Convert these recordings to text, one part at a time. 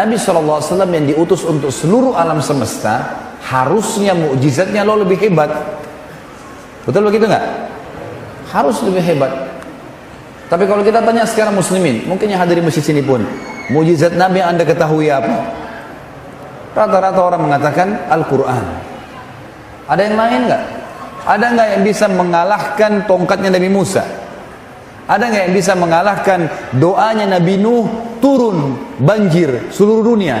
Nabi SAW yang diutus untuk seluruh alam semesta, harusnya mukjizatnya lo lebih hebat. Betul begitu nggak? Harus lebih hebat. Tapi kalau kita tanya sekarang muslimin, mungkin yang hadir di masjid sini pun, mukjizat Nabi yang anda ketahui apa? Rata-rata orang mengatakan Al-Quran. Ada yang lain nggak? Ada nggak yang bisa mengalahkan tongkatnya Nabi Musa? Ada nggak yang bisa mengalahkan doanya Nabi Nuh turun banjir seluruh dunia?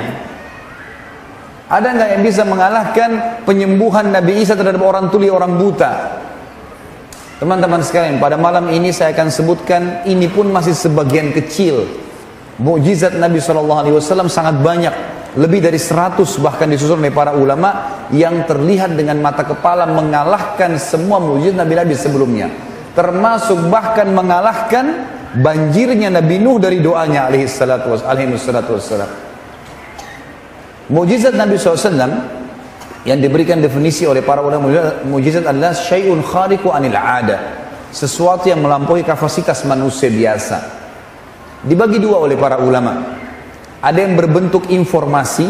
Ada nggak yang bisa mengalahkan penyembuhan Nabi Isa terhadap orang tuli, orang buta? Teman-teman sekalian, pada malam ini saya akan sebutkan ini pun masih sebagian kecil. Mukjizat Nabi SAW sangat banyak, lebih dari 100 bahkan disusun oleh para ulama yang terlihat dengan mata kepala mengalahkan semua mukjizat Nabi-Nabi sebelumnya termasuk bahkan mengalahkan banjirnya Nabi Nuh dari doanya alaihi salatu wassalam. Mujizat Nabi SAW yang diberikan definisi oleh para ulama mujizat adalah syai'un khariqu anil ada sesuatu yang melampaui kapasitas manusia biasa dibagi dua oleh para ulama ada yang berbentuk informasi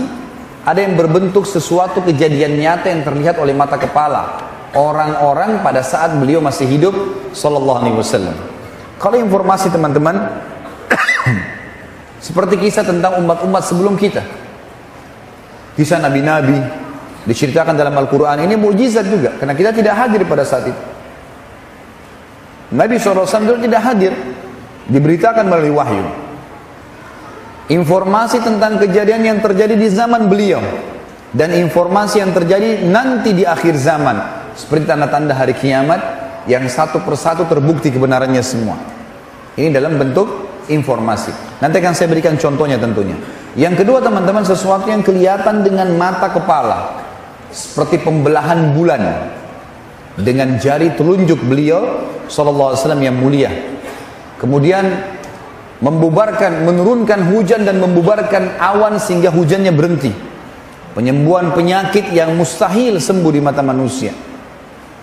ada yang berbentuk sesuatu kejadian nyata yang terlihat oleh mata kepala orang-orang pada saat beliau masih hidup sallallahu alaihi wasallam. Kalau informasi teman-teman seperti kisah tentang umat-umat sebelum kita. Kisah nabi-nabi diceritakan dalam Al-Qur'an ini mukjizat juga karena kita tidak hadir pada saat itu. Nabi SAW tidak hadir diberitakan melalui wahyu. Informasi tentang kejadian yang terjadi di zaman beliau dan informasi yang terjadi nanti di akhir zaman seperti tanda-tanda hari kiamat yang satu persatu terbukti kebenarannya semua. Ini dalam bentuk informasi. Nanti akan saya berikan contohnya tentunya. Yang kedua teman-teman sesuatu yang kelihatan dengan mata kepala. Seperti pembelahan bulan. Dengan jari telunjuk beliau SAW yang mulia. Kemudian membubarkan, menurunkan hujan dan membubarkan awan sehingga hujannya berhenti. Penyembuhan penyakit yang mustahil sembuh di mata manusia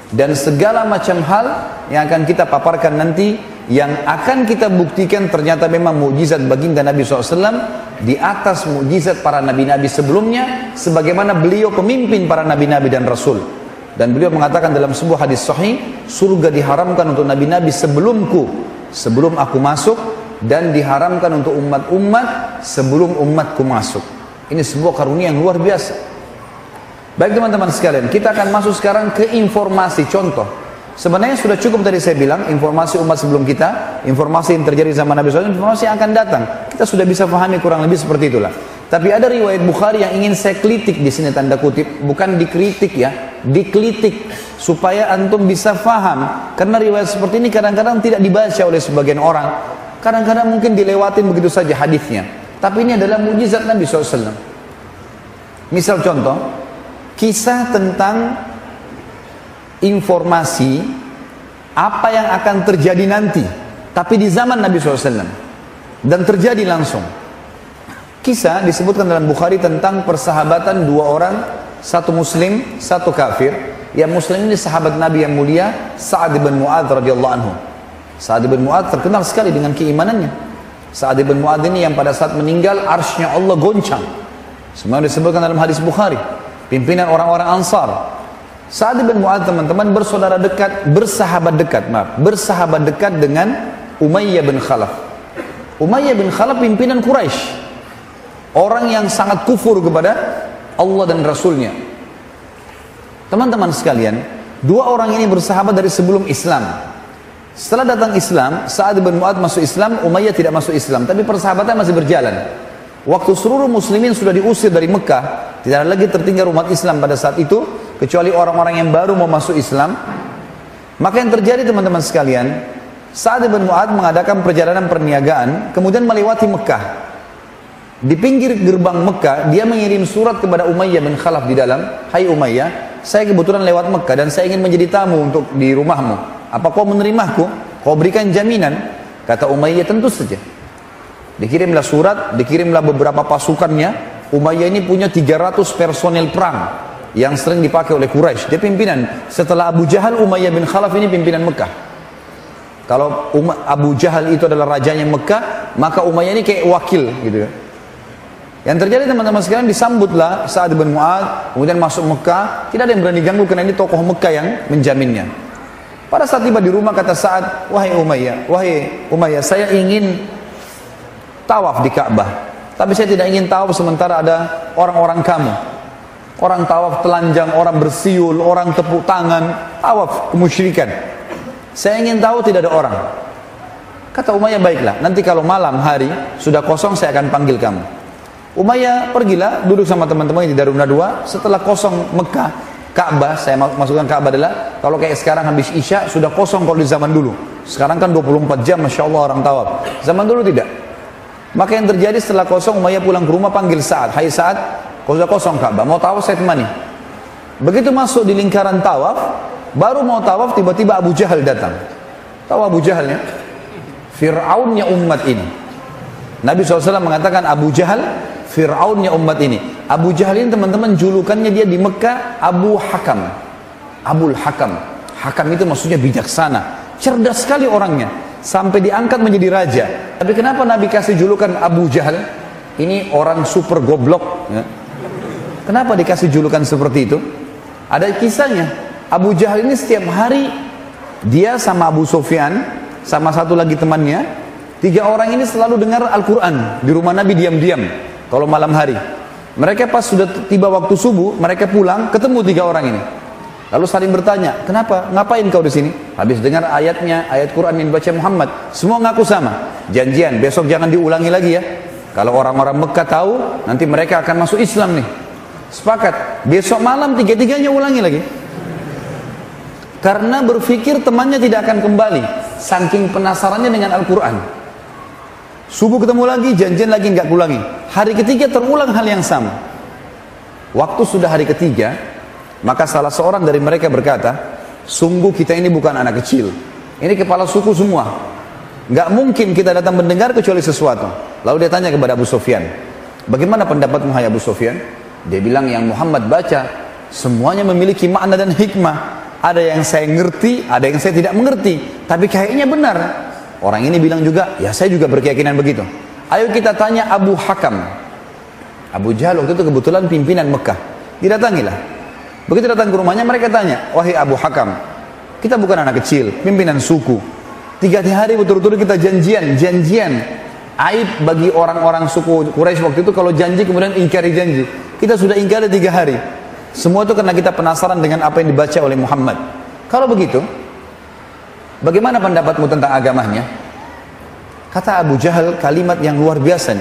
dan segala macam hal yang akan kita paparkan nanti yang akan kita buktikan ternyata memang mujizat baginda Nabi SAW di atas mujizat para nabi-nabi sebelumnya sebagaimana beliau pemimpin para nabi-nabi dan rasul. Dan beliau mengatakan dalam sebuah hadis sahih surga diharamkan untuk nabi-nabi sebelumku sebelum aku masuk dan diharamkan untuk umat-umat sebelum umatku masuk. Ini sebuah karunia yang luar biasa Baik teman-teman sekalian, kita akan masuk sekarang ke informasi contoh. Sebenarnya sudah cukup tadi saya bilang informasi umat sebelum kita, informasi yang terjadi zaman Nabi SAW, informasi yang akan datang. Kita sudah bisa pahami kurang lebih seperti itulah. Tapi ada riwayat Bukhari yang ingin saya kritik di sini tanda kutip, bukan dikritik ya, dikritik supaya antum bisa faham. Karena riwayat seperti ini kadang-kadang tidak dibaca oleh sebagian orang. Kadang-kadang mungkin dilewatin begitu saja hadisnya. Tapi ini adalah mujizat Nabi SAW. Misal contoh, kisah tentang informasi apa yang akan terjadi nanti tapi di zaman Nabi SAW dan terjadi langsung. Kisah disebutkan dalam Bukhari tentang persahabatan dua orang satu muslim, satu kafir. Yang muslim ini sahabat Nabi yang mulia Sa'ad bin Mu'ad radhiyallahu anhu. Sa'ad bin Mu'ad terkenal sekali dengan keimanannya. Sa'ad bin Mu'ad ini yang pada saat meninggal arsnya Allah goncang. Semua disebutkan dalam hadis Bukhari pimpinan orang-orang Ansar. Sa'ad bin Mu'ad teman-teman bersaudara dekat, bersahabat dekat, maaf, bersahabat dekat dengan Umayyah bin Khalaf. Umayyah bin Khalaf pimpinan Quraisy. Orang yang sangat kufur kepada Allah dan Rasulnya. Teman-teman sekalian, dua orang ini bersahabat dari sebelum Islam. Setelah datang Islam, Sa'ad bin Mu'ad masuk Islam, Umayyah tidak masuk Islam, tapi persahabatan masih berjalan. Waktu seluruh muslimin sudah diusir dari Mekah, tidak ada lagi tertinggal umat Islam pada saat itu, kecuali orang-orang yang baru mau masuk Islam. Maka yang terjadi teman-teman sekalian, Sa'ad bin Mu'ad mengadakan perjalanan perniagaan, kemudian melewati Mekah. Di pinggir gerbang Mekah, dia mengirim surat kepada Umayyah bin Khalaf di dalam, Hai Umayyah, saya kebetulan lewat Mekah dan saya ingin menjadi tamu untuk di rumahmu. Apa kau menerimaku? Kau berikan jaminan? Kata Umayyah, tentu saja. Dikirimlah surat, dikirimlah beberapa pasukannya. Umayyah ini punya 300 personel perang yang sering dipakai oleh Quraisy. Dia pimpinan. Setelah Abu Jahal, Umayyah bin Khalaf ini pimpinan Mekah. Kalau Abu Jahal itu adalah rajanya Mekah, maka Umayyah ini kayak wakil gitu. Yang terjadi teman-teman sekalian disambutlah Sa'ad bin Mu'ad, kemudian masuk Mekah, tidak ada yang berani ganggu karena ini tokoh Mekah yang menjaminnya. Pada saat tiba di rumah kata Sa'ad, wahai Umayyah, wahai Umayyah, saya ingin tawaf di Ka'bah. Tapi saya tidak ingin tawaf sementara ada orang-orang kamu. Orang tawaf telanjang, orang bersiul, orang tepuk tangan, tawaf kemusyrikan. Saya ingin tahu tidak ada orang. Kata Umayyah baiklah, nanti kalau malam hari sudah kosong saya akan panggil kamu. Umayyah pergilah duduk sama teman-teman di Darun Nadwa setelah kosong Mekah Ka'bah saya masukkan Ka'bah adalah kalau kayak sekarang habis Isya sudah kosong kalau di zaman dulu sekarang kan 24 jam Masya Allah orang tawaf zaman dulu tidak maka yang terjadi setelah kosong Umayyah pulang ke rumah panggil saat Hai saat kau sudah kosong Ka'bah mau tawaf saya temani begitu masuk di lingkaran tawaf baru mau tawaf tiba-tiba Abu Jahal datang tahu Abu Jahalnya Fir'aunnya umat ini Nabi SAW mengatakan Abu Jahal Fir'aunnya umat ini. Abu Jahal ini teman-teman julukannya dia di Mekah Abu Hakam. Abul Hakam. Hakam itu maksudnya bijaksana. Cerdas sekali orangnya. Sampai diangkat menjadi raja. Tapi kenapa Nabi kasih julukan Abu Jahal? Ini orang super goblok. Ya. Kenapa dikasih julukan seperti itu? Ada kisahnya. Abu Jahal ini setiap hari dia sama Abu Sufyan sama satu lagi temannya tiga orang ini selalu dengar Al-Quran di rumah Nabi diam-diam kalau malam hari. Mereka pas sudah tiba waktu subuh, mereka pulang, ketemu tiga orang ini. Lalu saling bertanya, kenapa? Ngapain kau di sini? Habis dengar ayatnya, ayat Quran yang dibaca Muhammad. Semua ngaku sama. Janjian, besok jangan diulangi lagi ya. Kalau orang-orang Mekah tahu, nanti mereka akan masuk Islam nih. Sepakat. Besok malam tiga-tiganya ulangi lagi. Karena berpikir temannya tidak akan kembali. Saking penasarannya dengan Al-Quran. Subuh ketemu lagi, janjian lagi nggak ulangi. Hari ketiga terulang hal yang sama. Waktu sudah hari ketiga, maka salah seorang dari mereka berkata, sungguh kita ini bukan anak kecil. Ini kepala suku semua. Nggak mungkin kita datang mendengar kecuali sesuatu. Lalu dia tanya kepada Abu Sufyan, bagaimana pendapatmu hai Abu Sufyan? Dia bilang yang Muhammad baca, semuanya memiliki makna dan hikmah. Ada yang saya ngerti, ada yang saya tidak mengerti. Tapi kayaknya benar. Orang ini bilang juga, ya saya juga berkeyakinan begitu. Ayo kita tanya Abu Hakam. Abu Jahal waktu itu kebetulan pimpinan Mekah. Didatangilah. Begitu datang ke rumahnya mereka tanya, wahai Abu Hakam, kita bukan anak kecil, pimpinan suku. Tiga hari betul-betul kita janjian, janjian. Aib bagi orang-orang suku Quraisy waktu itu kalau janji kemudian ingkari janji. Kita sudah ingkari tiga hari. Semua itu karena kita penasaran dengan apa yang dibaca oleh Muhammad. Kalau begitu, Bagaimana pendapatmu tentang agamanya? Kata Abu Jahal kalimat yang luar biasa.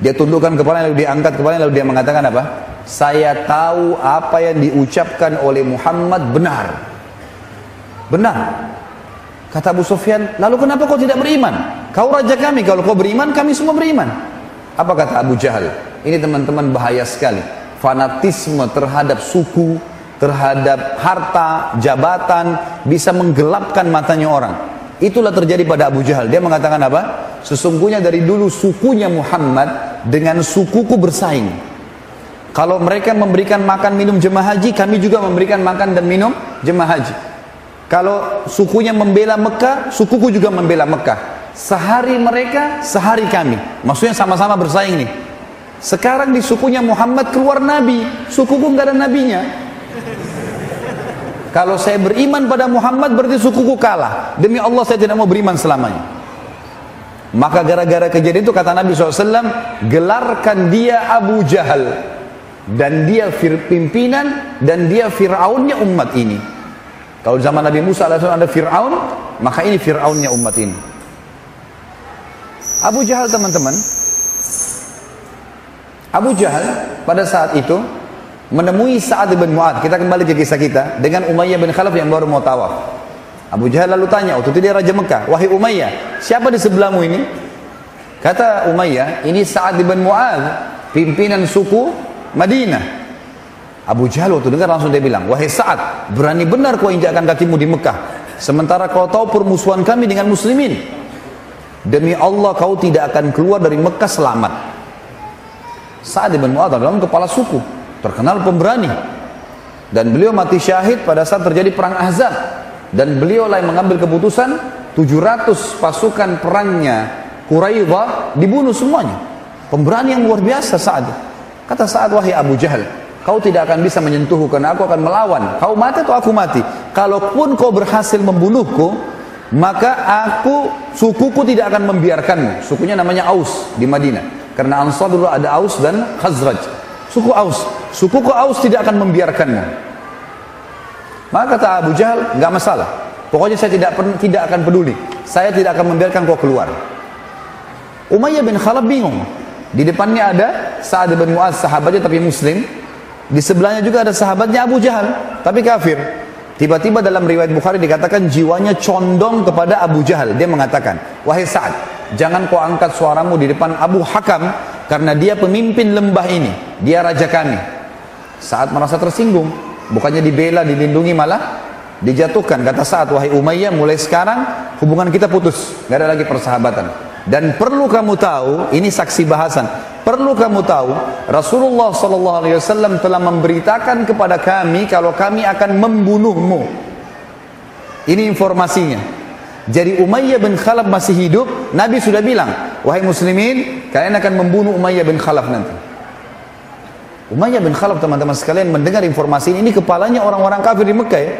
Dia tundukkan kepala lalu dia angkat kepala lalu dia mengatakan apa? Saya tahu apa yang diucapkan oleh Muhammad benar. Benar. Kata Abu Sufyan, lalu kenapa kau tidak beriman? Kau raja kami, kalau kau beriman, kami semua beriman. Apa kata Abu Jahal? Ini teman-teman bahaya sekali. Fanatisme terhadap suku, terhadap harta, jabatan, bisa menggelapkan matanya orang. Itulah terjadi pada Abu Jahal. Dia mengatakan apa? Sesungguhnya dari dulu sukunya Muhammad dengan sukuku bersaing. Kalau mereka memberikan makan minum jemaah haji, kami juga memberikan makan dan minum jemaah haji. Kalau sukunya membela Mekah, sukuku juga membela Mekah. Sehari mereka, sehari kami. Maksudnya sama-sama bersaing nih. Sekarang di sukunya Muhammad keluar Nabi, sukuku nggak ada nabinya. Kalau saya beriman pada Muhammad berarti sukuku kalah. Demi Allah saya tidak mau beriman selamanya. Maka gara-gara kejadian itu kata Nabi SAW, gelarkan dia Abu Jahal. Dan dia fir pimpinan dan dia Fir'aunnya umat ini. Kalau zaman Nabi Musa AS ada Fir'aun, maka ini Fir'aunnya umat ini. Abu Jahal teman-teman, Abu Jahal pada saat itu menemui Sa'ad bin Mu'ad. Kita kembali ke kisah kita dengan Umayyah bin Khalaf yang baru mau tawaf. Abu Jahal lalu tanya, waktu itu dia Raja Mekah, wahai Umayyah, siapa di sebelahmu ini? Kata Umayyah, ini Sa'ad bin Mu'ad, pimpinan suku Madinah. Abu Jahal waktu dengar langsung dia bilang, wahai Sa'ad, berani benar kau injakkan kakimu di Mekah. Sementara kau tahu permusuhan kami dengan muslimin. Demi Allah kau tidak akan keluar dari Mekah selamat. Sa'ad bin Mu'ad adalah kepala suku terkenal pemberani dan beliau mati syahid pada saat terjadi perang Ahzab dan beliau yang mengambil keputusan 700 pasukan perangnya Quraidah dibunuh semuanya Pemberani yang luar biasa saat Kata saat wahai Abu Jahal, kau tidak akan bisa menyentuhku karena aku akan melawan. Kau mati atau aku mati. Kalaupun kau berhasil membunuhku, maka aku sukuku tidak akan membiarkanmu. Sukunya namanya Aus di Madinah. Karena Ansar dulu ada Aus dan Khazraj. Suku Aus. Sukuku Aus tidak akan membiarkanmu. Maka kata Abu Jahal, nggak masalah. Pokoknya saya tidak tidak akan peduli. Saya tidak akan membiarkan kau keluar. Umayyah bin Khalaf bingung. Di depannya ada Sa'ad bin Mu'az sahabatnya tapi muslim. Di sebelahnya juga ada sahabatnya Abu Jahal tapi kafir. Tiba-tiba dalam riwayat Bukhari dikatakan jiwanya condong kepada Abu Jahal. Dia mengatakan, "Wahai Sa'ad, jangan kau angkat suaramu di depan Abu Hakam karena dia pemimpin lembah ini. Dia raja kami." Saat merasa tersinggung, bukannya dibela, dilindungi malah dijatuhkan. Kata Sa'ad, "Wahai Umayyah, mulai sekarang hubungan kita putus. Gak ada lagi persahabatan." Dan perlu kamu tahu, ini saksi bahasan. Perlu kamu tahu, Rasulullah sallallahu alaihi wasallam telah memberitakan kepada kami kalau kami akan membunuhmu. Ini informasinya. Jadi Umayyah bin Khalaf masih hidup, Nabi sudah bilang, "Wahai muslimin, kalian akan membunuh Umayyah bin Khalaf nanti." Umayyah bin Khalaf teman-teman sekalian mendengar informasi ini, ini kepalanya orang-orang kafir di Mekah ya.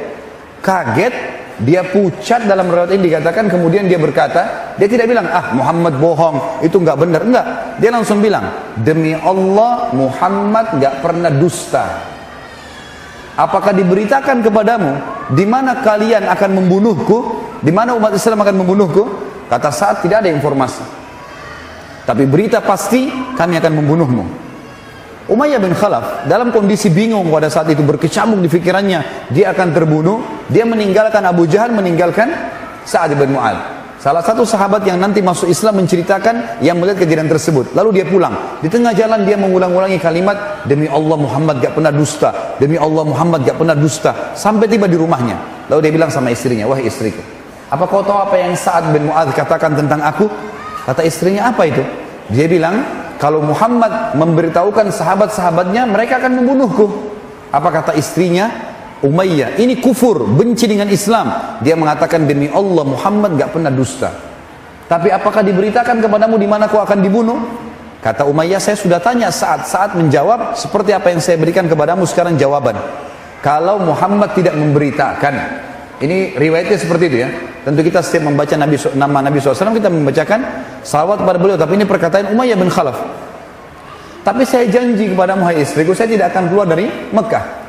Kaget, dia pucat dalam riwayat ini dikatakan kemudian dia berkata, dia tidak bilang, ah Muhammad bohong, itu enggak benar. Enggak. Dia langsung bilang, demi Allah Muhammad enggak pernah dusta. Apakah diberitakan kepadamu di mana kalian akan membunuhku? Di mana umat Islam akan membunuhku? Kata saat tidak ada informasi. Tapi berita pasti kami akan membunuhmu. Umayyah bin Khalaf dalam kondisi bingung pada saat itu berkecamuk di pikirannya dia akan terbunuh dia meninggalkan Abu Jahal meninggalkan Sa'ad bin Mu'ad salah satu sahabat yang nanti masuk Islam menceritakan yang melihat kejadian tersebut. Lalu dia pulang. Di tengah jalan dia mengulang-ulangi kalimat demi Allah Muhammad gak pernah dusta. Demi Allah Muhammad gak pernah dusta. Sampai tiba di rumahnya. Lalu dia bilang sama istrinya wahai istriku apa kau tahu apa yang Sa'ad bin Mu'ad katakan tentang aku? Kata istrinya apa itu? Dia bilang kalau Muhammad memberitahukan sahabat-sahabatnya mereka akan membunuhku. Apa kata istrinya Umayyah ini kufur benci dengan Islam dia mengatakan demi Allah Muhammad gak pernah dusta tapi apakah diberitakan kepadamu di mana kau akan dibunuh kata Umayyah saya sudah tanya saat saat menjawab seperti apa yang saya berikan kepadamu sekarang jawaban kalau Muhammad tidak memberitakan ini riwayatnya seperti itu ya. Tentu kita setiap membaca Nabi nama Nabi SAW kita membacakan salawat kepada beliau. Tapi ini perkataan Umayyah bin Khalaf. Tapi saya janji kepada hai istriku, saya tidak akan keluar dari Mekah.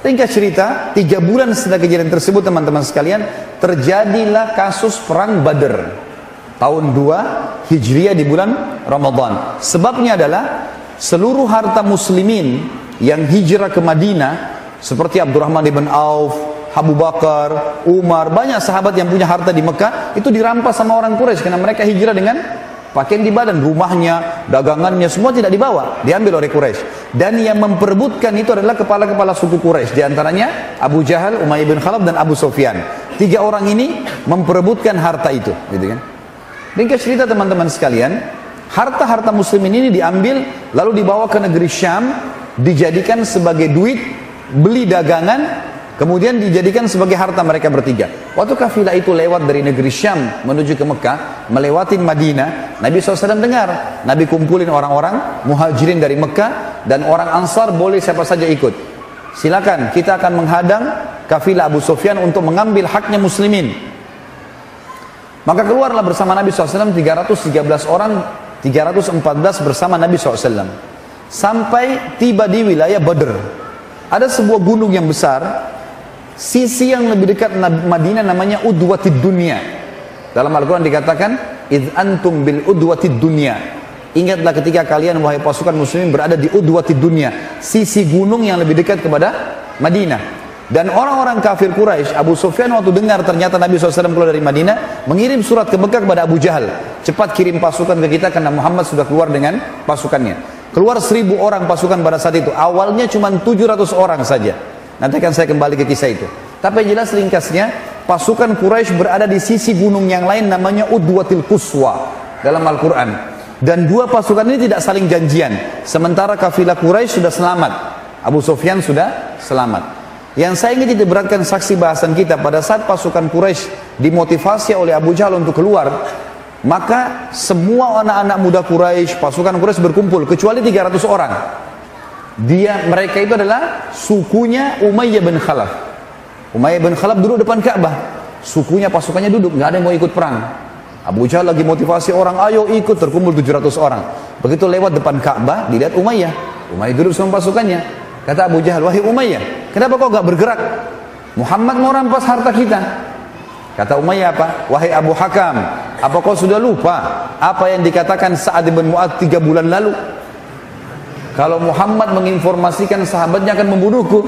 Tingkat cerita, tiga bulan setelah kejadian tersebut teman-teman sekalian, terjadilah kasus perang Badr. Tahun 2 Hijriah di bulan Ramadan. Sebabnya adalah seluruh harta muslimin yang hijrah ke Madinah seperti Abdurrahman ibn Auf, Abu Bakar, Umar, banyak sahabat yang punya harta di Mekah itu dirampas sama orang Quraisy karena mereka hijrah dengan pakaian di badan, rumahnya, dagangannya semua tidak dibawa, diambil oleh Quraisy. Dan yang memperebutkan itu adalah kepala-kepala suku Quraisy, di antaranya Abu Jahal, Umayyah bin Khalaf dan Abu Sufyan. Tiga orang ini memperebutkan harta itu, gitu kan? Ringkas cerita teman-teman sekalian, harta-harta muslimin ini diambil lalu dibawa ke negeri Syam, dijadikan sebagai duit, beli dagangan Kemudian dijadikan sebagai harta mereka bertiga. Waktu kafilah itu lewat dari negeri Syam menuju ke Mekah, melewati Madinah, Nabi SAW dengar. Nabi kumpulin orang-orang muhajirin dari Mekah dan orang Ansar boleh siapa saja ikut. Silakan, kita akan menghadang kafilah Abu Sufyan untuk mengambil haknya muslimin. Maka keluarlah bersama Nabi SAW 313 orang, 314 bersama Nabi SAW. Sampai tiba di wilayah Badr. Ada sebuah gunung yang besar Sisi yang lebih dekat Madinah namanya udwatid dunia. Dalam Al-Quran dikatakan, Id antum bil udwatid dunia. Ingatlah ketika kalian wahai pasukan muslimin berada di udwatid dunia. Sisi gunung yang lebih dekat kepada Madinah. Dan orang-orang kafir Quraisy, Abu Sufyan waktu dengar ternyata Nabi SAW keluar dari Madinah, mengirim surat ke Mekah kepada Abu Jahal. Cepat kirim pasukan ke kita karena Muhammad sudah keluar dengan pasukannya. Keluar seribu orang pasukan pada saat itu. Awalnya cuma 700 orang saja. Nanti akan saya kembali ke kisah itu. Tapi jelas ringkasnya, pasukan Quraisy berada di sisi gunung yang lain namanya Udwatil Quswa dalam Al-Quran. Dan dua pasukan ini tidak saling janjian. Sementara kafilah Quraisy sudah selamat. Abu Sufyan sudah selamat. Yang saya ingin diberatkan saksi bahasan kita pada saat pasukan Quraisy dimotivasi oleh Abu Jahal untuk keluar, Maka semua anak-anak muda Quraisy, pasukan Quraisy berkumpul kecuali 300 orang. Dia mereka itu adalah sukunya Umayyah bin Khalaf. Umayyah bin Khalaf duduk depan Ka'bah. Sukunya pasukannya duduk, nggak ada yang mau ikut perang. Abu Jahal lagi motivasi orang, ayo ikut terkumpul 700 orang. Begitu lewat depan Ka'bah, dilihat Umayyah. Umayyah duduk sama pasukannya. Kata Abu Jahal, wahai Umayyah, kenapa kau gak bergerak? Muhammad mau rampas harta kita. Kata Umayyah apa? Wahai Abu Hakam, apa kau sudah lupa apa yang dikatakan Sa'ad bin Mu'ad tiga bulan lalu? Kalau Muhammad menginformasikan sahabatnya akan membunuhku.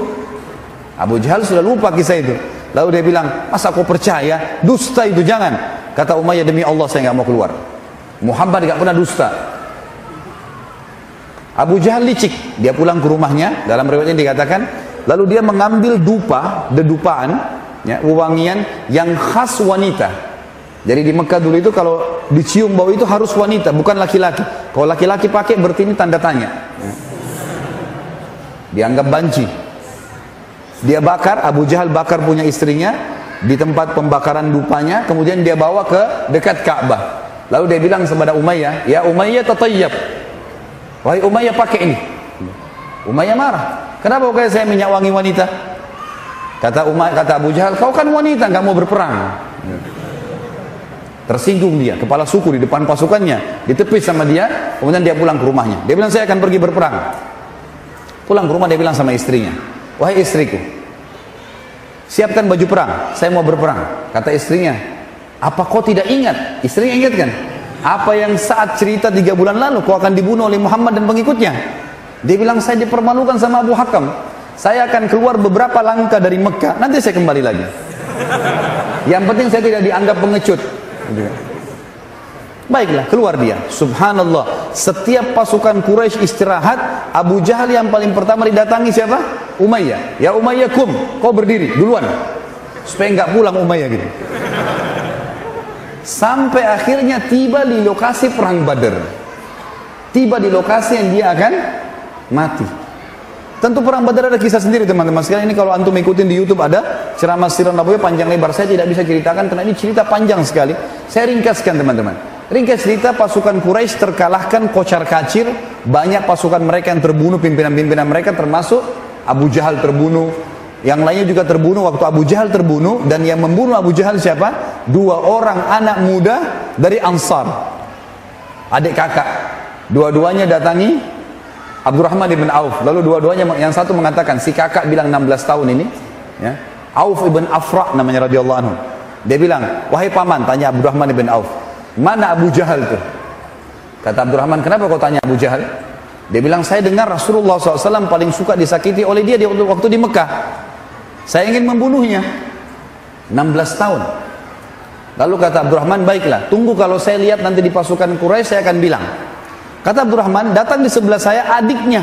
Abu Jahal sudah lupa kisah itu. Lalu dia bilang, masa kau percaya? Dusta itu jangan. Kata Umayyah demi Allah saya nggak mau keluar. Muhammad nggak pernah dusta. Abu Jahal licik, dia pulang ke rumahnya, dalam riwayat ini dikatakan, lalu dia mengambil dupa, dedupaan, ya, wewangian yang khas wanita. Jadi di Mekah dulu itu kalau dicium bau itu harus wanita, bukan laki-laki. Kalau laki-laki pakai berarti ini tanda tanya. Dianggap banci. Dia bakar, Abu Jahal bakar punya istrinya di tempat pembakaran dupanya, kemudian dia bawa ke dekat Ka'bah. Lalu dia bilang kepada Umayyah, "Ya Umayyah tatayyab." Wahai Umayyah pakai ini. Umayyah marah. Kenapa kau saya minyak wangi wanita? Kata Umayyah, kata Abu Jahal, kau kan wanita, nggak mau berperang. Tersinggung dia, kepala suku di depan pasukannya, ditepis sama dia, kemudian dia pulang ke rumahnya. Dia bilang saya akan pergi berperang. Pulang ke rumah dia bilang sama istrinya, wahai istriku, siapkan baju perang, saya mau berperang. Kata istrinya, apa kau tidak ingat? Istrinya ingat kan? Apa yang saat cerita tiga bulan lalu kau akan dibunuh oleh Muhammad dan pengikutnya? Dia bilang saya dipermalukan sama Abu Hakam. Saya akan keluar beberapa langkah dari Mekah. Nanti saya kembali lagi. Yang penting saya tidak dianggap pengecut. Baiklah, keluar dia. Subhanallah. Setiap pasukan Quraisy istirahat, Abu Jahal yang paling pertama didatangi siapa? Umayyah. Ya Umayyah kum, kau berdiri duluan. Supaya nggak pulang Umayyah gitu. Sampai akhirnya tiba di lokasi perang Badar. Tiba di lokasi yang dia akan mati. Tentu perang Badar ada kisah sendiri teman-teman. Sekarang ini kalau antum ikutin di YouTube ada ceramah Sirah Nabawi panjang lebar. Saya tidak bisa ceritakan karena ini cerita panjang sekali. Saya ringkaskan teman-teman. Ringkas cerita pasukan Quraisy terkalahkan kocar kacir. Banyak pasukan mereka yang terbunuh, pimpinan-pimpinan mereka termasuk Abu Jahal terbunuh, yang lainnya juga terbunuh waktu Abu Jahal terbunuh dan yang membunuh Abu Jahal siapa? Dua orang anak muda dari Ansar. Adik kakak. Dua-duanya datangi Abdurrahman ibn Auf. Lalu dua-duanya yang satu mengatakan si kakak bilang 16 tahun ini, ya. Auf ibn Afra namanya radhiyallahu anhu. Dia bilang, "Wahai paman," tanya Abdurrahman ibn Auf, "Mana Abu Jahal tuh?" Kata Abdurrahman, "Kenapa kau tanya Abu Jahal?" Dia bilang, "Saya dengar Rasulullah SAW paling suka disakiti oleh dia di waktu di Mekah." Saya ingin membunuhnya. 16 tahun. Lalu kata Abdurrahman, baiklah, tunggu kalau saya lihat nanti di pasukan Quraisy saya akan bilang. Kata Abdurrahman, datang di sebelah saya adiknya.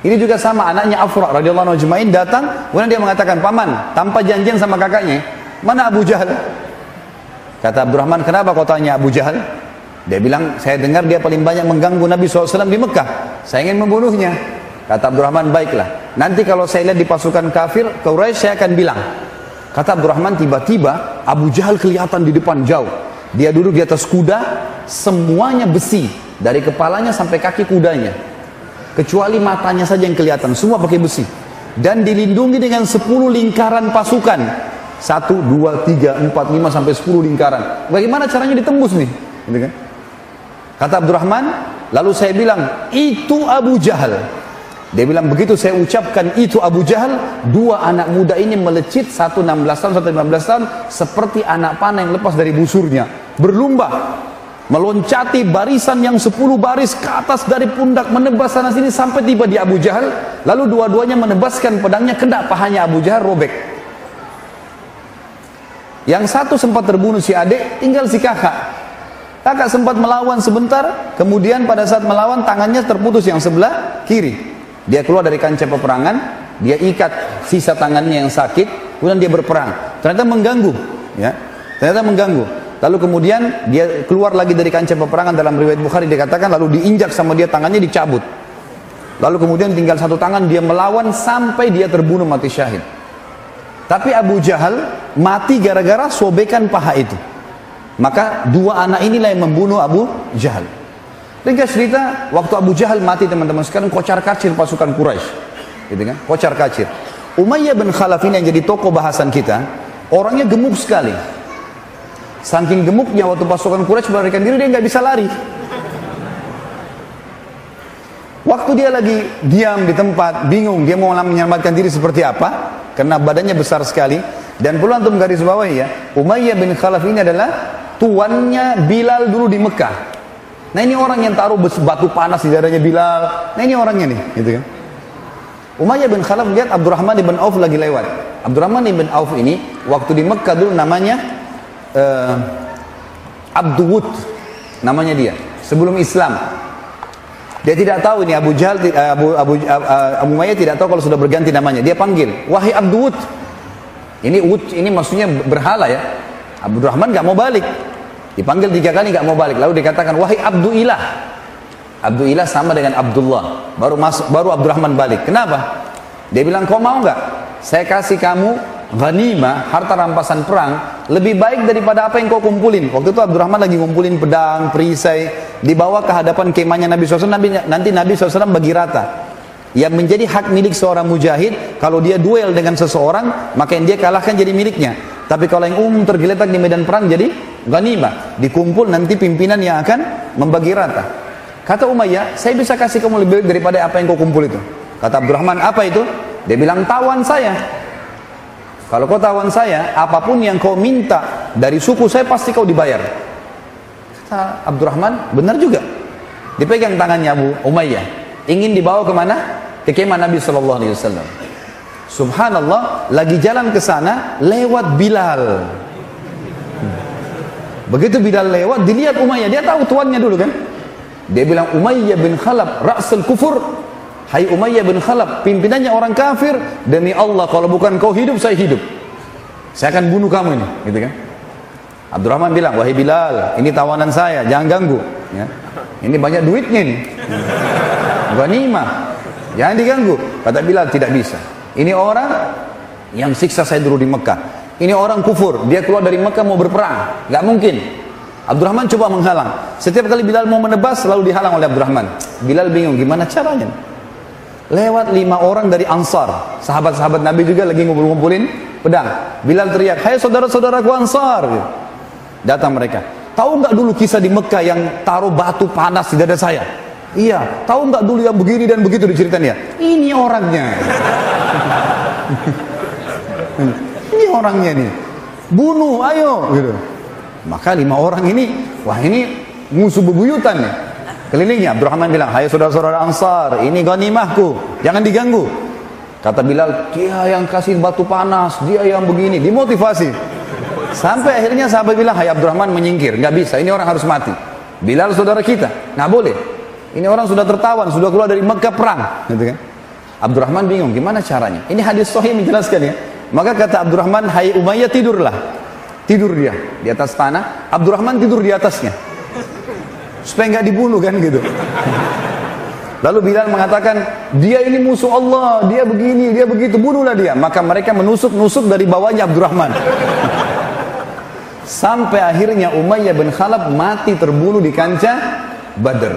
Ini juga sama anaknya Afra radhiyallahu anhu datang, kemudian dia mengatakan, "Paman, tanpa janjian sama kakaknya, mana Abu Jahal?" Kata Abdurrahman, "Kenapa kau tanya Abu Jahal?" Dia bilang, "Saya dengar dia paling banyak mengganggu Nabi SAW di Mekah. Saya ingin membunuhnya." Kata Abdurrahman, baiklah. Nanti kalau saya lihat di pasukan kafir, Quraisy saya akan bilang. Kata Abdurrahman, tiba-tiba Abu Jahal kelihatan di depan jauh. Dia duduk di atas kuda, semuanya besi. Dari kepalanya sampai kaki kudanya. Kecuali matanya saja yang kelihatan, semua pakai besi. Dan dilindungi dengan 10 lingkaran pasukan. Satu, dua, tiga, empat, lima, sampai 10 lingkaran. Bagaimana caranya ditembus nih? Gitu kan? Kata Abdurrahman, lalu saya bilang, itu Abu Jahal. Dia bilang begitu saya ucapkan itu Abu Jahal, dua anak muda ini melecit, satu 16 tahun, satu 15 tahun, seperti anak panah yang lepas dari busurnya. Berlumba, meloncati barisan yang 10 baris ke atas dari pundak, menebas sana sini sampai tiba di Abu Jahal. Lalu dua-duanya menebaskan pedangnya, kena pahanya Abu Jahal robek. Yang satu sempat terbunuh si adik, tinggal si kakak. Kakak sempat melawan sebentar, kemudian pada saat melawan tangannya terputus yang sebelah kiri. Dia keluar dari kancah peperangan, dia ikat sisa tangannya yang sakit, kemudian dia berperang. Ternyata mengganggu, ya. Ternyata mengganggu. Lalu kemudian dia keluar lagi dari kancah peperangan dalam riwayat Bukhari dikatakan lalu diinjak sama dia tangannya dicabut. Lalu kemudian tinggal satu tangan dia melawan sampai dia terbunuh mati syahid. Tapi Abu Jahal mati gara-gara sobekan paha itu. Maka dua anak inilah yang membunuh Abu Jahal. Ringkas cerita, waktu Abu Jahal mati teman-teman sekarang kocar kacir pasukan Quraisy, gitu kan? Kocar kacir. Umayyah bin Khalaf ini yang jadi tokoh bahasan kita, orangnya gemuk sekali. Saking gemuknya waktu pasukan Quraisy melarikan diri dia nggak bisa lari. Waktu dia lagi diam di tempat, bingung dia mau menyelamatkan diri seperti apa, karena badannya besar sekali. Dan perlu antum garis bawahi ya, Umayyah bin Khalaf ini adalah tuannya Bilal dulu di Mekah. Nah ini orang yang taruh batu panas di dadanya Bilal. Nah ini orangnya nih, gitu kan. Umayyah bin Khalaf lihat Abdurrahman bin Auf lagi lewat. Abdurrahman bin Auf ini waktu di Mekah dulu namanya uh, Abduwud namanya dia sebelum Islam dia tidak tahu ini Abu Jahal eh, Abu Abu uh, Abu Umayyah tidak tahu kalau sudah berganti namanya. Dia panggil wahai Abduwud ini Wud ini maksudnya berhala ya. Abdurrahman nggak mau balik. Dipanggil tiga kali nggak mau balik. Lalu dikatakan wahai Abduilah Abduilah sama dengan Abdullah. Baru masuk baru Abdurrahman balik. Kenapa? Dia bilang kau mau nggak? Saya kasih kamu ghanimah, harta rampasan perang, lebih baik daripada apa yang kau kumpulin. Waktu itu Abdurrahman lagi ngumpulin pedang, perisai, dibawa ke hadapan kemahnya Nabi SAW, Nabi, nanti Nabi SAW bagi rata. Yang menjadi hak milik seorang mujahid, kalau dia duel dengan seseorang, maka yang dia kalahkan jadi miliknya. Tapi kalau yang umum tergeletak di medan perang jadi ghanimah. Dikumpul nanti pimpinan yang akan membagi rata. Kata Umayyah, saya bisa kasih kamu lebih baik daripada apa yang kau kumpul itu. Kata Abdurrahman, apa itu? Dia bilang, tawan saya. Kalau kau tawan saya, apa pun yang kau minta dari suku saya pasti kau dibayar. Kata Abdurrahman, benar juga. Dipegang tangannya Abu Umayyah. Ingin dibawa ke mana? Ke kemah Nabi Shallallahu Alaihi Wasallam. Subhanallah, lagi jalan ke sana, lewat Bilal. Begitu Bilal lewat, dilihat Umayyah. Dia tahu tuannya dulu kan? Dia bilang Umayyah bin Khalaf, Ra'sul Kufur, Hai Umayyah bin Khalaf, pimpinannya orang kafir, demi Allah kalau bukan kau hidup, saya hidup. Saya akan bunuh kamu ini, gitu kan? Abdurrahman bilang, wahai Bilal, ini tawanan saya, jangan ganggu. Ya. Ini banyak duitnya nih. Ghanimah. Jangan diganggu. Kata Bilal, tidak bisa. Ini orang yang siksa saya dulu di Mekah. Ini orang kufur, dia keluar dari Mekah mau berperang. Gak mungkin. Abdurrahman coba menghalang. Setiap kali Bilal mau menebas, selalu dihalang oleh Abdurrahman. Bilal bingung, gimana caranya? Lewat lima orang dari Ansar. Sahabat-sahabat Nabi juga lagi ngumpul-ngumpulin pedang. Bilal teriak, hai saudara-saudaraku Ansar. Datang mereka. Tahu nggak dulu kisah di Mekah yang taruh batu panas di dada saya? Iya. Tahu nggak dulu yang begini dan begitu diceritain ya? Ini orangnya. ini orangnya nih. Bunuh, ayo. Gitu. Maka lima orang ini, wah ini musuh bebuyutan nih. Kelilingnya Abdurrahman bilang, "Hai saudara-saudara Ansar, ini ghanimahku, jangan diganggu." Kata Bilal, "Dia yang kasih batu panas, dia yang begini." Dimotivasi. Sampai akhirnya sahabat bilang, "Hai Abdurrahman menyingkir, nggak bisa, ini orang harus mati." Bilal saudara kita, nggak boleh. Ini orang sudah tertawan, sudah keluar dari Mekah perang, gitu kan? Abdurrahman bingung, gimana caranya? Ini hadis sahih menjelaskan ya. Maka kata Abdurrahman, "Hai Umayyah tidurlah." Tidur dia di atas tanah, Abdurrahman tidur di atasnya supaya nggak dibunuh kan gitu. Lalu Bilal mengatakan, dia ini musuh Allah, dia begini, dia begitu, bunuhlah dia. Maka mereka menusuk-nusuk dari bawahnya Abdurrahman. Sampai akhirnya Umayyah bin Khalaf mati terbunuh di kancah Badr.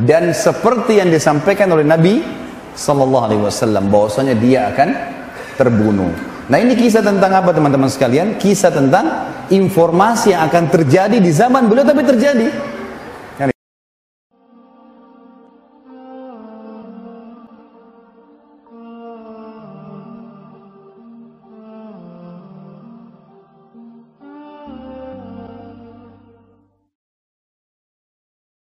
Dan seperti yang disampaikan oleh Nabi Sallallahu Alaihi Wasallam bahwasanya dia akan terbunuh. Nah ini kisah tentang apa teman-teman sekalian? Kisah tentang informasi yang akan terjadi di zaman beliau tapi terjadi.